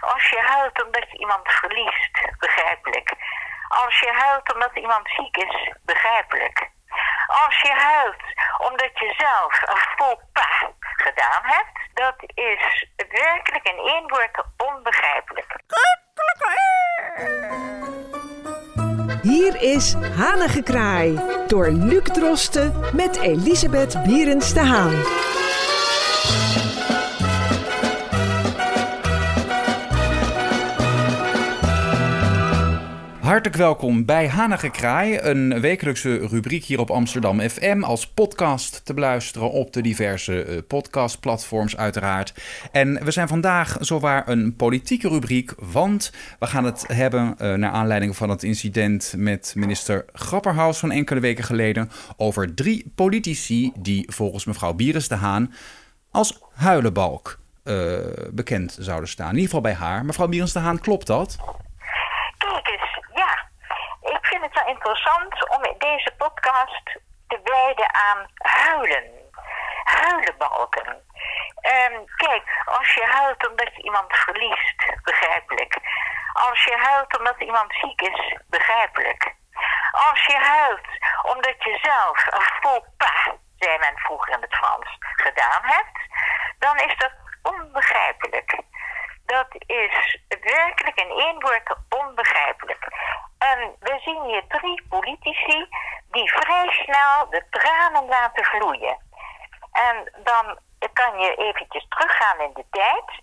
als je huilt omdat je iemand verliest, begrijpelijk. Als je huilt omdat iemand ziek is, begrijpelijk. Als je huilt omdat je zelf een faux pas gedaan hebt, dat is werkelijk in één woord onbegrijpelijk. Hier is Hanengekraai door Luc Drosten met Elisabeth Bierens de Haan. Hartelijk welkom bij Hanige Kraai, een wekelijkse rubriek hier op Amsterdam FM als podcast te beluisteren op de diverse uh, podcastplatforms uiteraard. En we zijn vandaag zowaar een politieke rubriek, want we gaan het hebben uh, naar aanleiding van het incident met minister Grapperhaus van enkele weken geleden over drie politici die volgens mevrouw Bieres de Haan als huilenbalk uh, bekend zouden staan. In ieder geval bij haar. Mevrouw Bieres de Haan, klopt dat? vind het wel interessant om deze podcast te wijden aan huilen. Huilenbalken. Um, kijk, als je huilt omdat je iemand verliest, begrijpelijk. Als je huilt omdat iemand ziek is, begrijpelijk. Als je huilt omdat je zelf een faux pas, zei men vroeger in het Frans, gedaan hebt, dan is dat onbegrijpelijk. Dat is werkelijk in één woord onbegrijpelijk. En we zien hier drie politici die vrij snel de tranen laten vloeien. En dan kan je eventjes teruggaan in de tijd.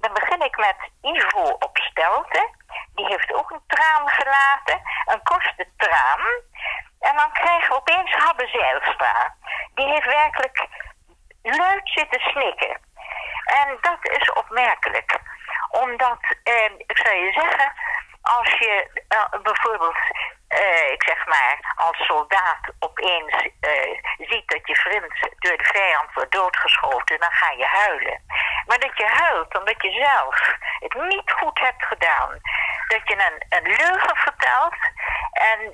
Dan begin ik met Ivo op Stelten. Die heeft ook een traan gelaten, een korte traan. En dan krijgen we opeens Habbe Zijlstra. Die heeft werkelijk luid zitten snikken. En dat is opmerkelijk. Omdat, eh, ik zou je zeggen, als je uh, bijvoorbeeld, uh, ik zeg maar, als soldaat opeens uh, ziet dat je vriend door de vijand wordt doodgeschoten, dan ga je huilen. Maar dat je huilt omdat je zelf het niet goed hebt gedaan. Dat je een, een leugen vertelt en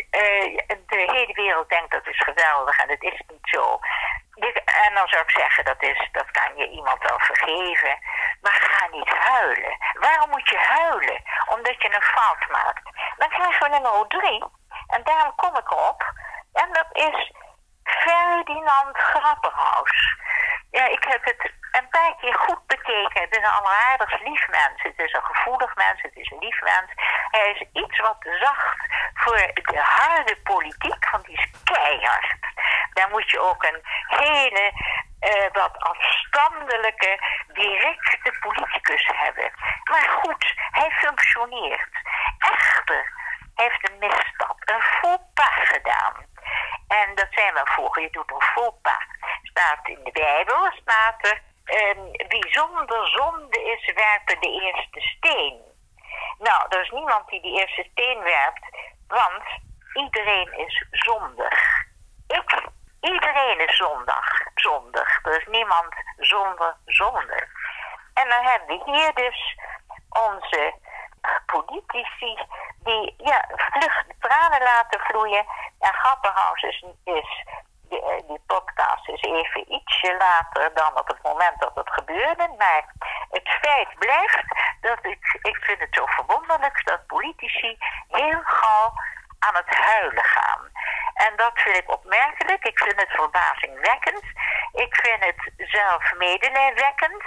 de hele wereld denkt dat is geweldig en het is niet zo. En dan zou ik zeggen, dat, is, dat kan je iemand wel vergeven. Maar ga niet huilen. Waarom moet je huilen? Fout maakt. Dan krijgen we nummer drie. En daarom kom ik op. En dat is Ferdinand Grapperhaus. Ja, ik heb het een paar keer goed bekeken. Het is een alleraardig lief mens. Het is een gevoelig mens. Het is een lief mens. Hij is iets wat zacht voor de harde politiek, want die is keihard. Daar moet je ook een hele uh, wat afstandelijke, directe politicus hebben. Maar goed, hij functioneert. Heeft een misstap, een pas gedaan. En dat zijn we vroeger, je doet een pas. Staat in de Bijbel, staat er, um, wie zonder zonde is, werpen de eerste steen. Nou, er is niemand die die eerste steen werpt, want iedereen is zondig. Ik Iedereen is zondag, zondig. Er is niemand zonder zonde. En dan hebben we hier dus onze politici die ja, vlug tranen laten vloeien. En Grapperhaus is, is die, eh, die, podcast is even ietsje later dan op het moment dat het gebeurde. Maar het feit blijft dat ik, ik vind het zo verwonderlijk dat politici heel gauw aan het huilen gaan. En dat vind ik opmerkelijk. Ik vind het verbazingwekkend. Ik vind het zelf medelijwekkend.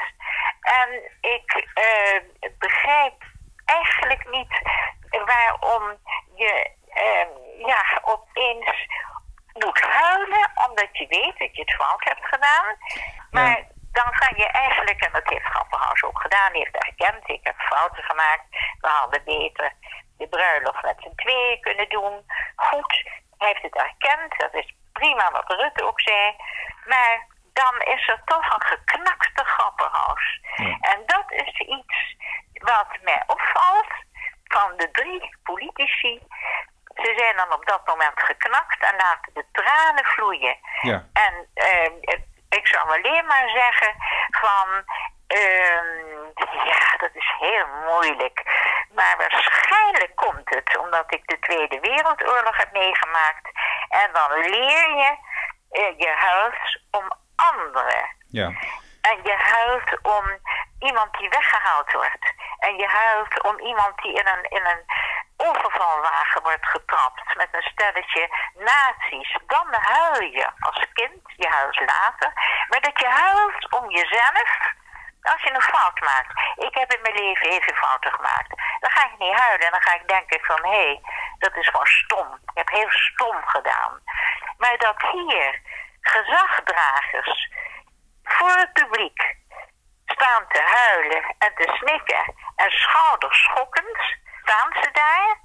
En ik uh, begrijp eigenlijk niet waarom je uh, ja, opeens moet huilen omdat je weet dat je het fout hebt gedaan. Maar dan kan je eigenlijk, en dat heeft Grapperhaus ook gedaan, heeft erkend, ik heb fouten gemaakt. We hadden beter de bruiloft met z'n tweeën kunnen doen. Goed, hij heeft het erkend, dat is prima wat Rutte ook zei. Maar dan is er toch een geknakte grappenhuis. En dat is iets wat mij opvalt van de drie politici. Ze zijn dan op dat moment geknakt en laten de tranen vloeien. Ja. En uh, ik zou alleen maar zeggen van... Uh, ja, dat is heel moeilijk. Maar waarschijnlijk komt het omdat ik de Tweede Wereldoorlog heb meegemaakt. En dan leer je, uh, je huilt om anderen. Ja. En je huilt om iemand die weggehaald wordt. En je huilt om iemand die in een, in een overvalwagen wordt getrapt met een stelletje nazi's. Dan huil je als kind, je huilt later. Maar dat je huilt om jezelf als je een fout maakt. Ik heb in mijn leven even fouten gemaakt. Dan ga ik niet huilen en dan ga ik denken van hé, hey, dat is gewoon stom. Ik heb heel stom gedaan. Maar dat hier gezagdragers voor het publiek staan te huilen en te snikken en schouderschokkend staan ze daar.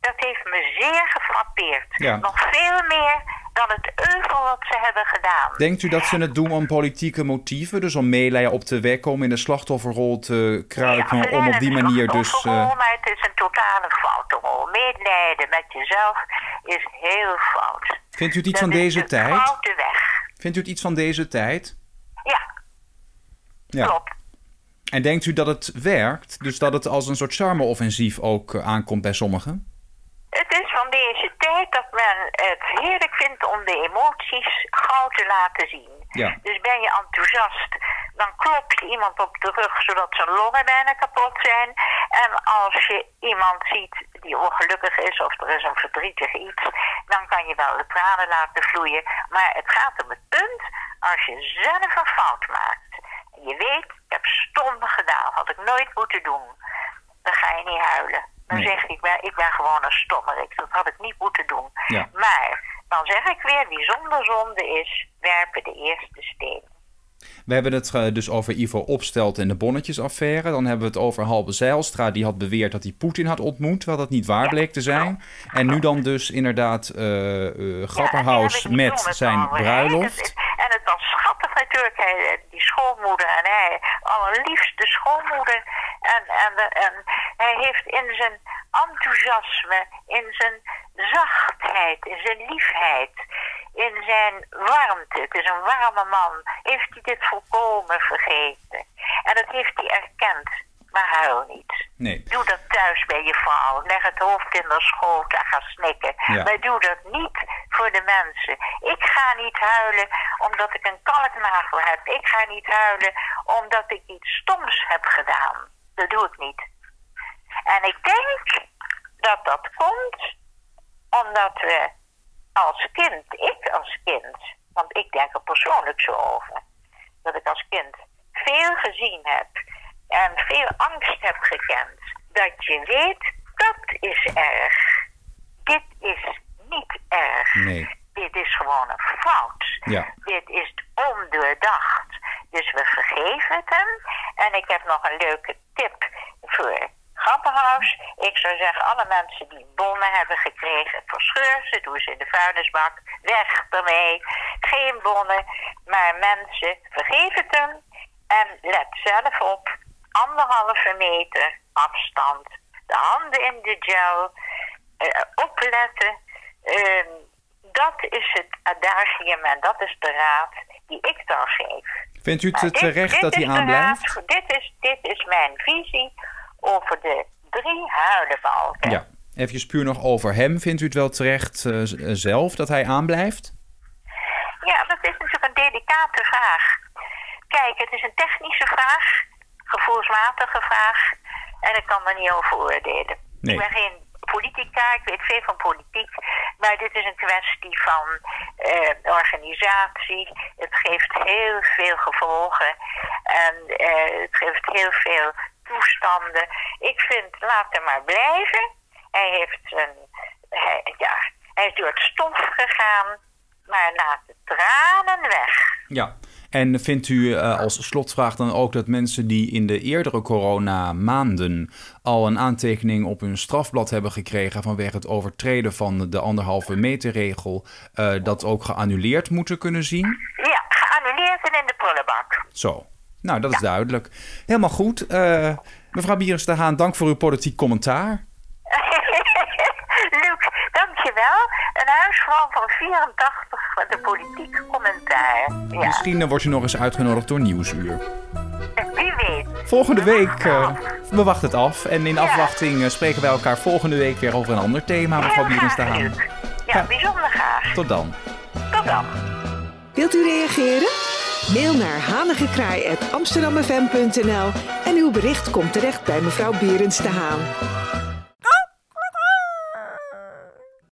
Dat heeft me zeer gefrappeerd. Ja. Nog veel meer dan het euvel wat ze hebben gedaan. Denkt u dat ze het doen om politieke motieven? Dus om meelij op te wekken, om in de slachtofferrol te kruipen, Ja, om op die manier dus... eh, Maar het is een totale foute rol. Medelijden met jezelf is heel fout. vindt u het iets Dat van deze de tijd? foute weg. Vindt u het iets van deze tijd? Ja, Ja. klopt. En denkt u dat het werkt? Dus dat het als een soort charme-offensief ook eh, aankomt bij sommigen? Het is van deze tijd dat men het heerlijk vindt om de emoties gauw te laten zien. Ja. Dus ben je enthousiast, dan klop je iemand op de rug zodat zijn longen bijna kapot zijn. En als je iemand ziet die ongelukkig is of er is een verdrietig iets, dan kan je wel de tranen laten vloeien. Maar het gaat om het punt als je zelf een fout maakt. En je weet, heb stom gedaan, had ik nooit moeten doen. Dan ga je niet huilen. Dan Nee. zeg je, ik ben, ik ben gewoon een stommerik. Dat had ik niet moeten doen. Ja. Maar dan zeg ik weer, wie zonder zonde is, werpen de eerste steen. We hebben het eh, dus over Ivo Opstelt en de bonnetjesaffaire. Dan hebben we het over Halbe Zijlstra, die had beweerd dat hij Poetin had ontmoet, terwijl dat niet waar Ja. bleek te zijn. En nu dan dus inderdaad eh Grapperhaus Ja, ik met zijn over, bruiloft. En het was schattig natuurlijk, hij, die schoonmoeder en hij, allerliefste schoonmoeder. En, en, en hij heeft in zijn enthousiasme, in zijn zachtheid, in zijn liefheid, in zijn warmte, het is een warme man, heeft hij dit volkomen vergeten. En dat heeft hij erkend, maar huil niet. Nee. Doe dat thuis bij je vrouw. Leg het hoofd in de schoot en ga snikken. Ja. Maar doe dat niet voor de mensen. Ik ga niet huilen omdat ik een kalknagel heb. Ik ga niet huilen omdat ik iets stoms heb gedaan. Dat doe ik niet. En ik denk dat dat komt omdat we als kind, ik als kind, want ik denk er persoonlijk zo over, dat ik als kind veel gezien heb en veel angst heb gekend, dat je weet, dat is erg. Dit is niet erg. Nee. Dit is gewoon een fout. Ja. Dit is ondoordacht. Dus we vergeven het hem. En ik heb nog een leuke tip voor Grappenhuis. Ik zou zeggen, alle mensen die bonnen hebben gekregen, verscheur ze, doe ze in de vuilnisbak. Weg ermee. Geen bonnen. Maar mensen, vergeef het hem. En let zelf op. Anderhalve meter afstand. De handen in de gel. eh, opletten. Ehm, dat is het adagium en dat is de raad die ik dan geef. Vindt u het terecht dit dat hij aanblijft? raad- dit, is, dit is mijn visie over de drie huilenbalken. Ja. Even puur nog over hem. Vindt u het wel terecht eh, eh, zelf dat hij aanblijft? Ja, dat is natuurlijk een delicate vraag. Kijk, het is een technische vraag, gevoelsmatige vraag. En ik kan er niet over oordelen. Nee. Ik ben geen politica, ik weet veel van politiek. Maar dit is een kwestie van eh, organisatie. Het geeft heel veel gevolgen. En eh, het geeft heel veel toestanden. Ik vind, laat hem maar blijven. Hij heeft hij, ja, hij is door het stof gegaan. Maar laat de tranen weg. Ja. En vindt u eh, als slotvraag dan ook dat mensen die in de eerdere coronamaanden al een aantekening op hun strafblad hebben gekregen vanwege het overtreden van de anderhalve meter regel, eh, dat ook geannuleerd moeten kunnen zien? Ja, geannuleerd en in de prullenbak. Zo. Nou, dat is duidelijk. Helemaal goed. Eh, mevrouw Bierens de Haan, dank voor uw politiek commentaar. Luc, dankjewel. Een huisvrouw van 84 met een politiek commentaar. Ja, Misschien wordt u nog eens uitgenodigd door Nieuwsuur. wie weet. Volgende We week, eh, af. we wachten het af. En in Ja. afwachting eh, spreken wij elkaar volgende week weer over een ander thema, mevrouw Bierens de graag, Haan. Ja, Ja. bijzonder graag. Tot dan. Tot dan. Wilt u reageren? Mail naar hanigekraai.amsterdammefm.nl en Uw bericht komt terecht bij mevrouw Berends de Haan.